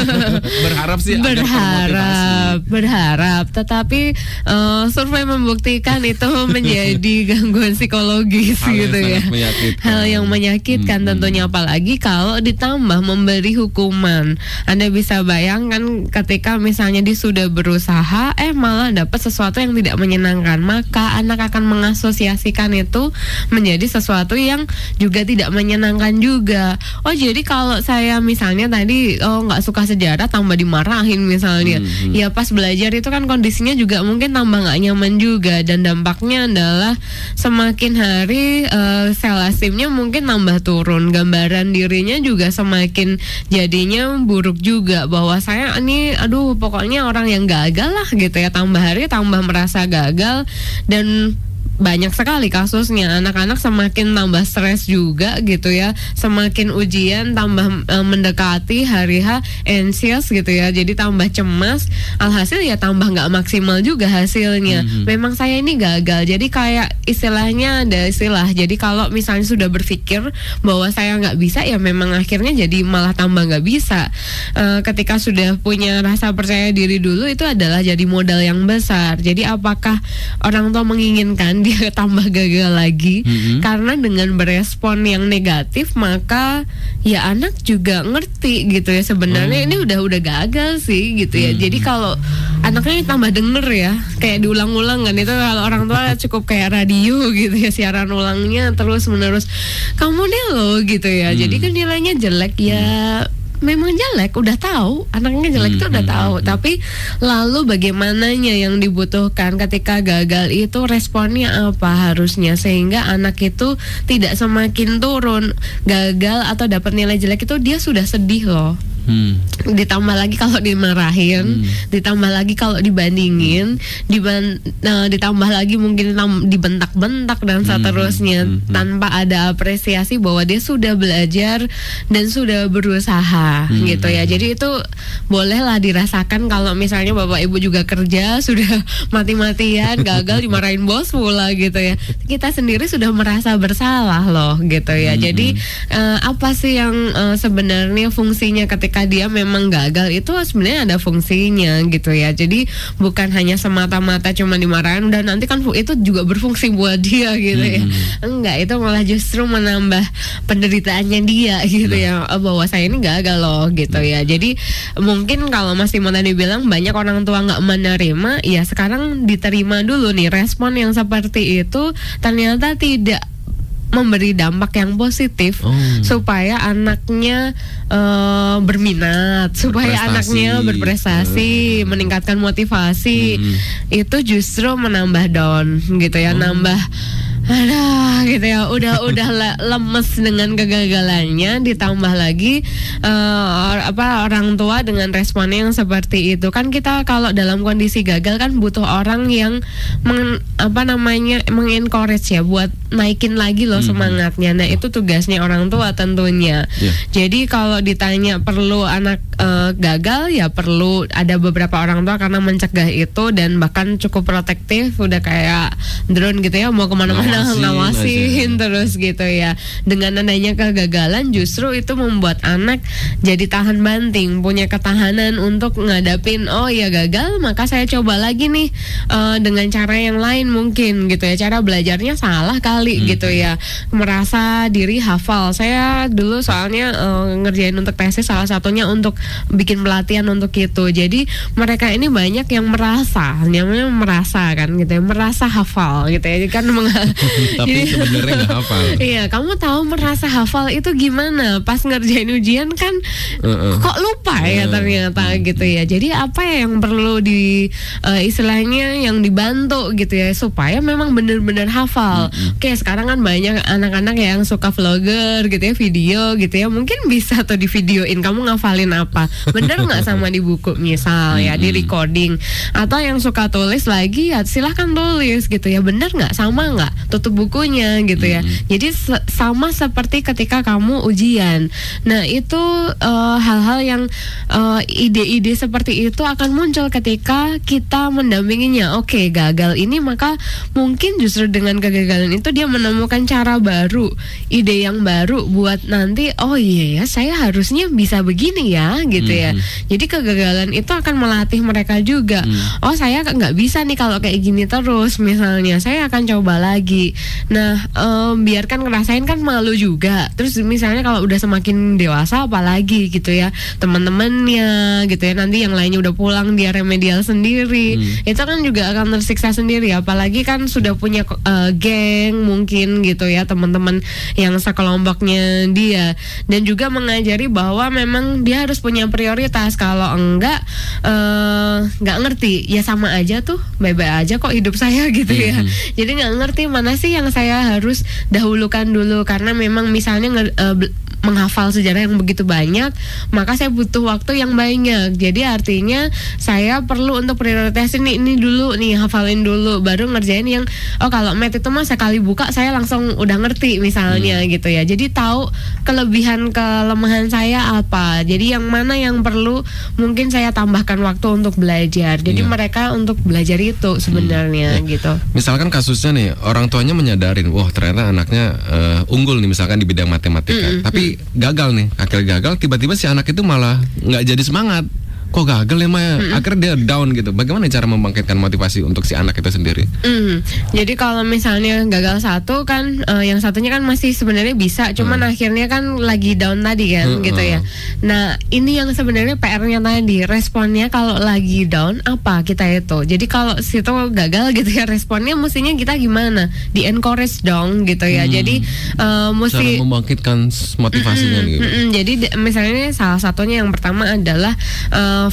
S1: Berharap sih
S2: berharap, berharap, tetapi eh, survei membuktikan itu menjadi gangguan psikologis
S1: Hal yang
S2: gitu ya.
S1: menyakitkan.
S2: Hal yang menyakitkan
S1: Hmm.
S2: tentunya apalagi kalau ditambah memberi hukuman. Anda bisa bayangkan ketika misalnya dia sudah berusaha eh malah dapat sesuatu yang tidak menyenangkan, maka anak akan mengasosiasikan itu menjadi sesuatu yang juga tidak menyenangkan juga. Oh, jadi kalau saya misalnya tadi oh nggak suka sejarah tambah dimarahin misalnya.
S1: Hmm, hmm.
S2: Ya pas belajar itu kan kondisinya juga mungkin tambah nggak nyaman juga. Dan dampaknya adalah semakin hari eh, sel asimnya mungkin tambah turun, gambaran dirinya juga semakin jadinya buruk juga. Bahwa saya ini aduh pokoknya orang yang gagal lah gitu ya. Tambah hari tambah merasa gagal. Dan banyak sekali kasusnya. Anak-anak semakin tambah stres juga gitu ya. Semakin ujian tambah eh, mendekati hari H anxious gitu ya. Jadi tambah cemas. Alhasil ya tambah nggak maksimal juga hasilnya.
S1: Mhm.
S2: memang saya ini gagal. Jadi kayak istilahnya ada istilah. Jadi kalau misalnya sudah berpikir bahwa saya nggak bisa ya memang akhirnya jadi malah tambah nggak bisa. Eh, ketika sudah punya rasa percaya diri dulu itu adalah jadi modal yang besar. Jadi apakah orang tua menginginkan dia tambah gagal lagi
S1: Mhm.
S2: karena dengan berespon yang negatif maka ya anak juga ngerti gitu ya sebenarnya
S1: Oh.
S2: ini udah udah gagal sih gitu ya
S1: Hmm.
S2: jadi kalau anaknya tambah denger ya kayak diulang-ulang kan itu kalau orang tua cukup kayak radio gitu ya siaran ulangnya terus menerus kamu nih loh gitu ya
S1: Hmm.
S2: jadi kan nilainya jelek ya memang jelek udah tahu. Anaknya jelek itu
S1: Hmm,
S2: udah
S1: hmm,
S2: tahu.
S1: hmm.
S2: tapi lalu bagaimananya yang dibutuhkan ketika gagal itu responnya apa harusnya? Sehingga anak itu tidak semakin turun gagal atau dapat nilai jelek itu dia sudah sedih loh
S1: Hmm.
S2: ditambah lagi kalau dimarahin,
S1: Hmm.
S2: ditambah lagi kalau dibandingin, diban nah, ditambah lagi mungkin dibentak-bentak dan
S1: Hmm.
S2: seterusnya
S1: Hmm.
S2: tanpa ada apresiasi bahwa dia sudah belajar dan sudah berusaha
S1: Hmm.
S2: gitu ya. Jadi itu bolehlah dirasakan kalau misalnya bapak ibu juga kerja sudah mati-matian gagal dimarahin bos pula gitu ya. Kita sendiri sudah merasa bersalah loh gitu ya.
S1: Hmm.
S2: Jadi eh, apa sih yang eh, sebenarnya fungsinya ketika dia memang gagal itu sebenarnya ada fungsinya gitu ya. Jadi bukan hanya semata-mata cuma dimarahin dan nanti kan itu juga berfungsi buat dia gitu ya. Enggak, itu malah justru menambah penderitaannya dia gitu ya. Oh, bahwa saya ini gagal loh gitu ya. Jadi mungkin kalau Mas Timo tadi bilang banyak orang tua nggak menerima, ya sekarang diterima dulu nih respon yang seperti itu ternyata tidak memberi dampak yang positif
S1: Oh.
S2: supaya anaknya eh, berminat, supaya
S1: Berprestasi.
S2: anaknya berprestasi,
S1: Hmm.
S2: meningkatkan motivasi,
S1: Hmm.
S2: itu justru menambah down gitu ya,
S1: Oh.
S2: nambah Aduh gitu ya. Udah udah le- lemes dengan kegagalannya. Ditambah lagi or- apa orang tua dengan responnya yang seperti itu. Kan kita kalau dalam kondisi gagal kan butuh orang yang meng, apa namanya mengencourage ya buat naikin lagi loh
S1: Mhm.
S2: semangatnya. Nah itu tugasnya orang tua tentunya.
S1: Ya.
S2: jadi kalau ditanya perlu anak eh, gagal ya perlu ada beberapa orang tua karena mencegah itu dan bahkan cukup protektif. Udah kayak drone gitu ya mau ke mana-mana
S1: Ngawasin
S2: ngawasin terus gitu ya. Dengan adanya kegagalan justru itu membuat anak jadi tahan banting punya ketahanan untuk ngadapin oh ya gagal maka saya coba lagi nih eh, dengan cara yang lain mungkin gitu ya. Cara belajarnya salah kali
S1: Hmm.
S2: gitu ya. Merasa diri hafal. Saya dulu soalnya eh, ngerjain untuk tesis salah satunya untuk bikin pelatihan untuk itu. Jadi mereka ini banyak yang merasa namanya merasa kan gitu ya merasa hafal gitu ya. Kan meng-
S1: Tapi sebenarnya nggak hafal.
S2: Iya, kamu tahu merasa hafal itu gimana? Pas ngerjain ujian kan
S1: Heeh.
S2: kok lupa ya
S1: Eh,
S2: ternyata gitu ya. Jadi apa ya yang perlu di eh, istilahnya yang dibantu gitu ya supaya memang benar-benar hafal. Oke, sekarang kan banyak anak-anak yang suka vlogger gitu ya, video gitu ya. Mungkin bisa tuh di videoin kamu ngafalin apa. Bener nggak sama di buku misal ya, di recording. Atau yang suka tulis lagi ya silahkan tulis gitu ya. Bener nggak sama nggak tutup bukunya gitu ya. Jadi se- sama seperti ketika kamu ujian. Nah, itu eh, hal-hal yang eh, ide-ide seperti itu akan muncul ketika kita mendampinginya. Oke, gagal ini maka mungkin justru dengan kegagalan itu dia menemukan cara baru, ide yang baru buat nanti oh iya ya, saya harusnya bisa begini ya gitu ya. Jadi kegagalan itu akan melatih mereka juga. Oh, saya nggak bisa nih kalau kayak gini terus misalnya. Saya akan coba lagi. Nah, em, biarkan ngerasain kan malu juga. Terus misalnya kalau udah semakin dewasa apalagi gitu ya. Teman-temannya gitu ya. Nanti yang lainnya udah pulang dia remedial sendiri. Itu kan juga akan tersiksa sendiri apalagi kan sudah punya eh, geng mungkin gitu ya teman-teman yang sekelompoknya dia dan juga mengajari bahwa memang dia harus punya prioritas kalau enggak eh, nggak ngerti ya sama aja tuh bye-bye aja kok hidup saya gitu ya jadi nggak ngerti mana sih yang saya harus dahulukan dulu? Karena memang misalnya eh, menghafal sejarah yang begitu banyak maka saya butuh waktu yang banyak. Jadi artinya saya perlu untuk prioritasin nih ini dulu nih hafalin dulu baru ngerjain yang oh kalau mat itu mah sekali buka saya langsung udah ngerti misalnya gitu ya. Jadi tahu kelebihan kelemahan saya apa. Jadi yang mana yang perlu mungkin saya tambahkan waktu untuk belajar. Jadi
S1: Iya.
S2: mereka untuk belajar itu sebenarnya gitu.
S1: Misalkan kasusnya nih orang tuanya menyadarin, wah ternyata anaknya eh, unggul nih misalkan di bidang matematika, tapi gagal nih, akhirnya gagal, tiba-tiba si anak itu malah nggak jadi semangat. Kok gagal ya Maya? Akhirnya dia down gitu. Bagaimana cara membangkitkan motivasi untuk si anak itu sendiri?
S2: Mhm. Jadi kalau misalnya gagal satu kan, eh, yang satunya kan masih sebenarnya bisa, cuman akhirnya kan lagi down tadi kan,
S1: Hmm,
S2: gitu ya. Nah ini yang sebenarnya PR-nya tadi, responnya kalau lagi down apa kita itu. Jadi kalau situ gagal gitu ya, responnya mestinya kita gimana? Di encourage dong gitu ya. Jadi eh,
S1: Cara
S2: mesti
S1: membangkitkan s- motivasinya nih. gitu.
S2: Mm-mm, jadi misalnya salah satunya yang pertama adalah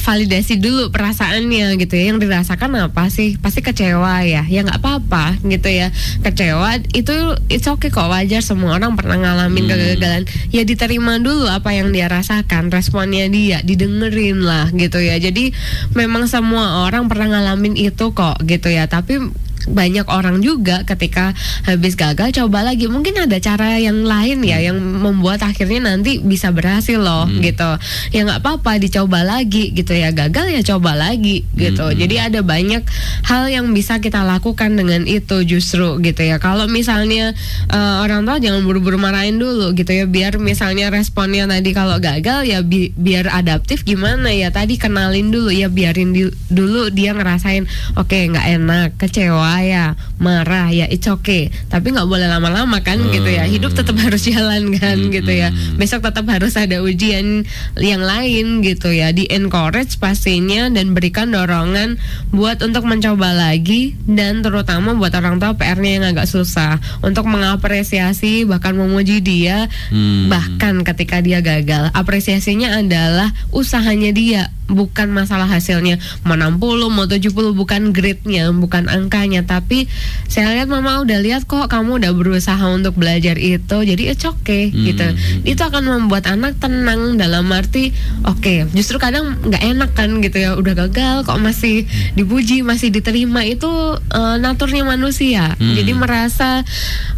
S2: validasi dulu perasaannya gitu ya. Yang dirasakan apa sih? Pasti kecewa ya. Ya nggak apa-apa gitu ya. Kecewa itu it's okay kok wajar semua orang pernah ngalamin kegagalan. Ya diterima dulu apa yang dia rasakan, responnya dia, didengerin lah gitu ya. Jadi memang semua orang pernah ngalamin itu kok gitu ya. Tapi banyak orang juga ketika habis gagal coba lagi. Mungkin ada cara yang lain ya yang membuat akhirnya nanti bisa berhasil loh gitu. Ya nggak apa-apa dicoba lagi gitu ya. Gagal ya coba lagi gitu. Jadi ada banyak hal yang bisa kita lakukan dengan itu justru gitu ya. Kalau misalnya eh, orang tua jangan buru-buru marahin dulu gitu ya. Biar misalnya responnya tadi kalau gagal ya bi- biar adaptif gimana ya. Tadi kenalin dulu ya biarin di- dulu dia ngerasain oke nggak enak kecewa ya marah ya it's okay. Tapi nggak boleh lama-lama kan gitu ya. Hidup tetap harus jalan kan gitu ya. besok tetap harus ada ujian yang lain gitu ya. Di encourage pastinya dan berikan dorongan buat untuk mencoba lagi dan terutama buat orang tua PR-nya yang agak susah untuk mengapresiasi bahkan memuji dia
S1: Hmm.
S2: bahkan ketika dia gagal. Apresiasinya adalah usahanya dia bukan masalah hasilnya. Mau 60 mau 70 bukan grade-nya bukan angkanya. Tapi saya lihat mama udah lihat kok kamu udah berusaha untuk belajar itu jadi it's okay gitu. Itu akan membuat anak tenang dalam arti oke justru kadang nggak enak kan gitu ya udah gagal kok masih dipuji masih diterima itu eh, naturnya manusia. Jadi merasa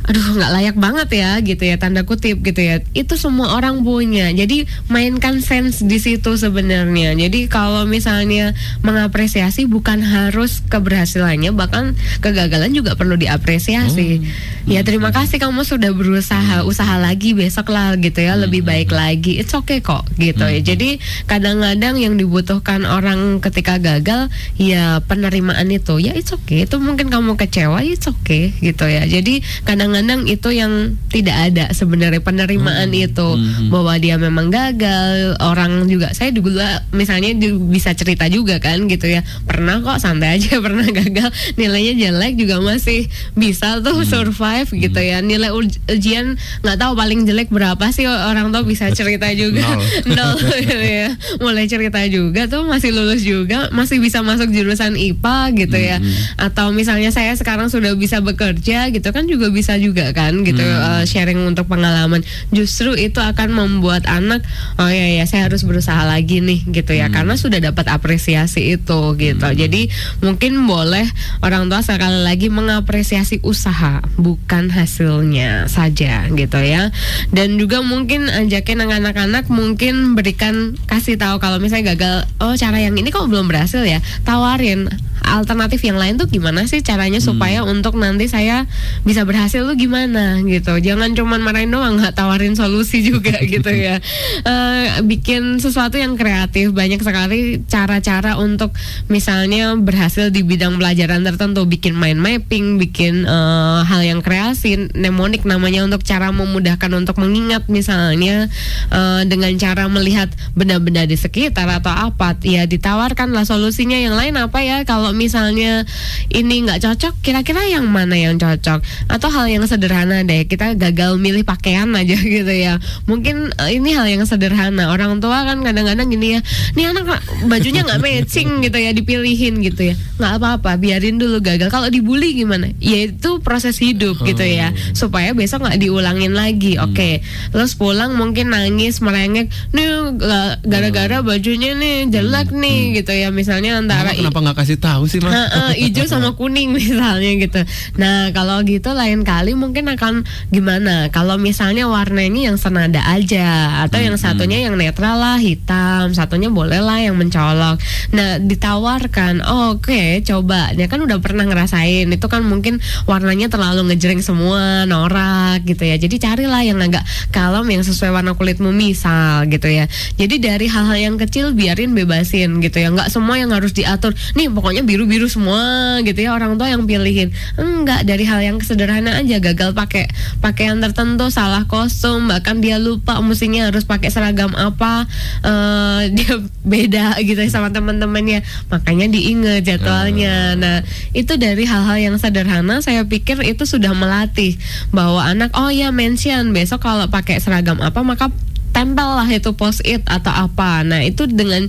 S2: aduh nggak layak banget ya gitu ya tanda kutip gitu ya. Itu semua orang punya jadi mainkan sense di situ sebenarnya. Jadi kalau misalnya mengapresiasi bukan harus keberhasilannya bahkan kegagalan juga perlu diapresiasi. Ya terima kasih kamu sudah berusaha usaha lagi besok lah gitu ya. Lebih baik lagi. It's okay kok gitu ya. Jadi kadang-kadang yang dibutuhkan orang ketika gagal ya penerimaan itu. Ya it's okay. Itu mungkin kamu kecewa it's okay gitu ya. Jadi kadang-kadang itu yang tidak ada sebenarnya penerimaan itu. Bahwa dia memang gagal orang juga saya dulu misalnya di- bisa cerita juga kan gitu ya. Pernah kok santai aja pernah gagal. Nilainya jelek juga masih bisa tuh survive gitu ya. Nilai uj- ujian nggak tahu paling jelek berapa sih orang tuh bisa cerita juga.
S1: Nol.
S2: gitu ya. Mulai cerita juga tuh masih lulus juga masih bisa masuk jurusan IPA gitu ya. Atau misalnya saya sekarang sudah bisa bekerja gitu kan juga bisa juga kan gitu uh, sharing untuk pengalaman. Justru itu akan membuat anak oh ya ya saya harus berusaha lagi nih gitu ya karena sudah dapat apresiasi itu gitu. Jadi mungkin boleh orang tua sekali lagi mengapresiasi usaha bukan hasilnya saja gitu ya. Dan juga mungkin ajakin anak-anak mungkin berikan kasih tahu kalau misalnya gagal oh cara yang ini kok belum berhasil ya? Tawarin. Alternatif yang lain tuh gimana sih caranya supaya untuk nanti saya bisa berhasil tuh gimana gitu. Jangan cuman marahin doang nggak tawarin solusi juga gitu ya. Eh, bikin sesuatu yang kreatif banyak sekali cara-cara untuk misalnya berhasil di bidang pelajaran tertentu bikin mind mapping bikin eh, hal yang kreasi mnemonik namanya untuk cara memudahkan untuk mengingat misalnya eh, dengan cara melihat benda-benda di sekitar atau apa ya ditawarkanlah solusinya. Yang lain apa ya? Kalau misalnya ini nggak cocok kira-kira yang mana yang cocok? Atau hal yang sederhana deh kita gagal milih pakaian aja gitu ya. Mungkin eh, ini hal yang sederhana. Orang tua kan kadang-kadang gini ya nih anak bajunya nggak matching gitu ya dipilihin gitu ya. Nggak apa-apa biarin dulu gagal. Kalau dibully gimana? Ya itu proses hidup gitu ya supaya besok nggak diulangin lagi. Oke terus pulang mungkin nangis merengek. Nih ga- gara-gara bajunya nih jelek nih gitu ya misalnya antara
S1: Mama kenapa nggak kasih tahu sih mas?
S2: Hijau sama kuning misalnya gitu. Nah kalau gitu lain kali mungkin akan gimana? Kalau misalnya warnanya yang senada aja atau yang satunya yang netral lah hitam, satunya boleh lah yang mencolok. Nah ditawarkan, oh, oke coba. Dia kan udah pernah ngerasain itu kan mungkin warnanya terlalu ngejreng semua, norak gitu ya. Jadi carilah yang agak kalem yang sesuai warna kulitmu misal gitu ya. Jadi dari hal-hal yang kecil biarin bebasin gitu ya. Nggak semua yang harus diatur. Nih pokoknya biru-biru semua gitu ya orang tua yang pilihin. Enggak dari hal yang sederhana aja gagal pakai pakaian tertentu, salah kostum, bahkan dia lupa mestinya harus pakai seragam apa. eh dia beda gitu ya sama teman-temannya. Makanya diinget jadwalnya. Nah, itu dari hal-hal yang sederhana saya pikir itu sudah melatih bahwa anak oh ya mention besok kalau pakai seragam apa maka tempel lah itu post it atau apa. Nah itu dengan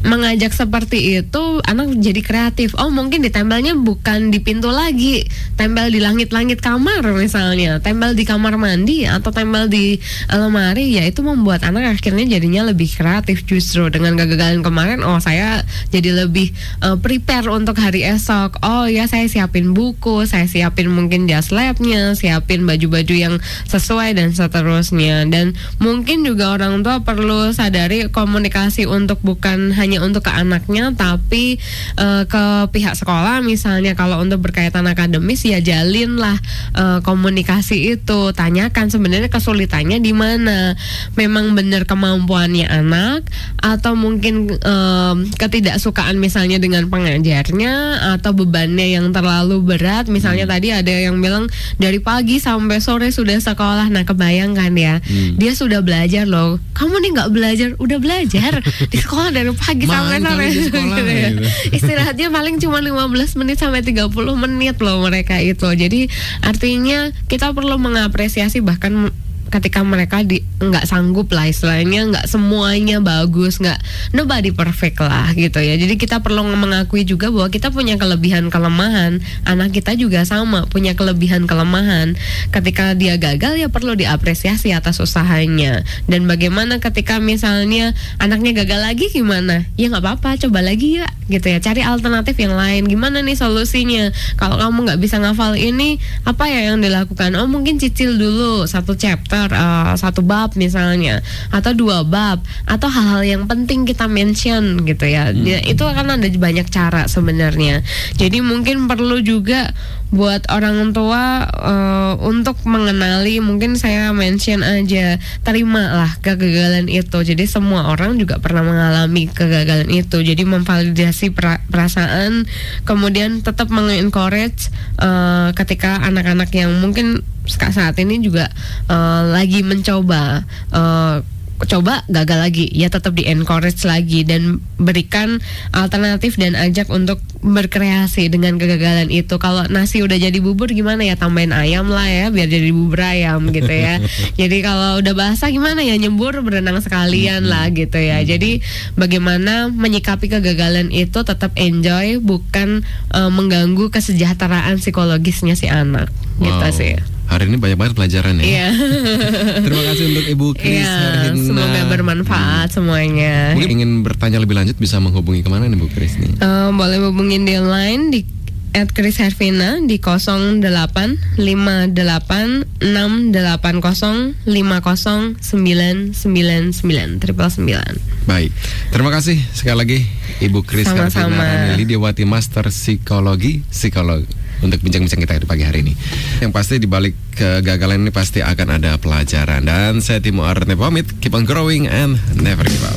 S2: mengajak seperti itu anak jadi kreatif. Oh mungkin ditempelnya bukan di pintu lagi, tempel di langit-langit kamar misalnya, tempel di kamar mandi atau tempel di lemari. Ya itu membuat anak akhirnya jadinya lebih kreatif justru dengan kegagalan kemarin. Oh saya jadi lebih eh, prepare untuk hari esok. Oh ya saya siapin buku, saya siapin mungkin jas labnya, siapin baju-baju yang sesuai dan seterusnya. Dan mungkin juga orang tua perlu sadari komunikasi untuk bukan hanya untuk ke anaknya tapi eh, ke pihak sekolah. Misalnya kalau untuk berkaitan akademis ya jalinlah eh, komunikasi itu. Tanyakan sebenarnya kesulitannya di mana. Memang benar kemampuannya anak atau mungkin em, ketidaksukaan misalnya dengan pengajarnya atau bebannya yang terlalu berat. Misalnya tadi ada yang bilang dari pagi sampai sore sudah sekolah. Nah kebayangkan ya. Dia sudah belajar loh kamu nih nggak belajar udah belajar di sekolah dari pagi sampai sore Gitu ya.
S1: gitu.
S2: istirahatnya paling cuma 15 menit sampai 30 menit loh mereka itu jadi artinya kita perlu mengapresiasi bahkan ketika mereka di nggak sanggup lah istilahnya nggak semuanya bagus nggak nobody perfect lah gitu ya. Jadi kita perlu mengakui juga bahwa kita punya kelebihan kelemahan. Anak kita juga sama punya kelebihan kelemahan. Ketika dia gagal ya perlu diapresiasi atas usahanya. Dan bagaimana ketika misalnya anaknya gagal lagi gimana? Ya nggak apa-apa coba lagi ya gitu ya. Cari alternatif yang lain. Gimana nih solusinya? Kalau kamu nggak bisa ngafal ini apa ya yang dilakukan? Oh mungkin cicil dulu satu chapter eh, satu bab misalnya atau dua bab atau hal-hal yang penting kita mention gitu ya. Ya, itu akan ada banyak cara sebenarnya. Jadi mungkin perlu juga buat orang tua eh, untuk mengenali mungkin saya mention aja terimalah kegagalan itu. Jadi semua orang juga pernah mengalami kegagalan itu. Jadi memvalidasi pra- perasaan kemudian tetap mengencourage eh, ketika anak-anak yang mungkin saat ini juga eh, lagi mencoba eh, coba gagal lagi. Ya tetap di encourage lagi dan berikan alternatif dan ajak untuk berkreasi dengan kegagalan itu. Kalau nasi udah jadi bubur gimana ya? Tambahin ayam lah ya biar jadi bubur ayam gitu ya. Jadi kalau udah basah gimana ya? Nyembur berenang sekalian lah gitu ya. Jadi bagaimana menyikapi kegagalan itu tetap enjoy bukan eh, mengganggu kesejahteraan psikologisnya si anak gitu
S1: Wow.
S2: sih
S1: Hari ini banyak banget pelajaran ya.
S2: Iya.
S1: Terima kasih untuk Ibu Kris
S2: Iya,
S1: Herhina.
S2: semoga bermanfaat semuanya.
S1: Mungkin ingin bertanya lebih lanjut bisa menghubungi ke mana nih Bu Kris nih?
S2: Eh, boleh hubungin di line di at Chris Hervina di 08 58 680 50 999 triple 9.
S1: Baik, terima kasih sekali lagi Ibu Kris
S2: Sama-sama.
S1: Karvina Lidiawati Master Psikologi Psikolog untuk bincang-bincang kita di pagi hari ini. Yang pasti di balik kegagalan ini pasti akan ada pelajaran dan saya Timo Arne pamit, keep on growing and never give up.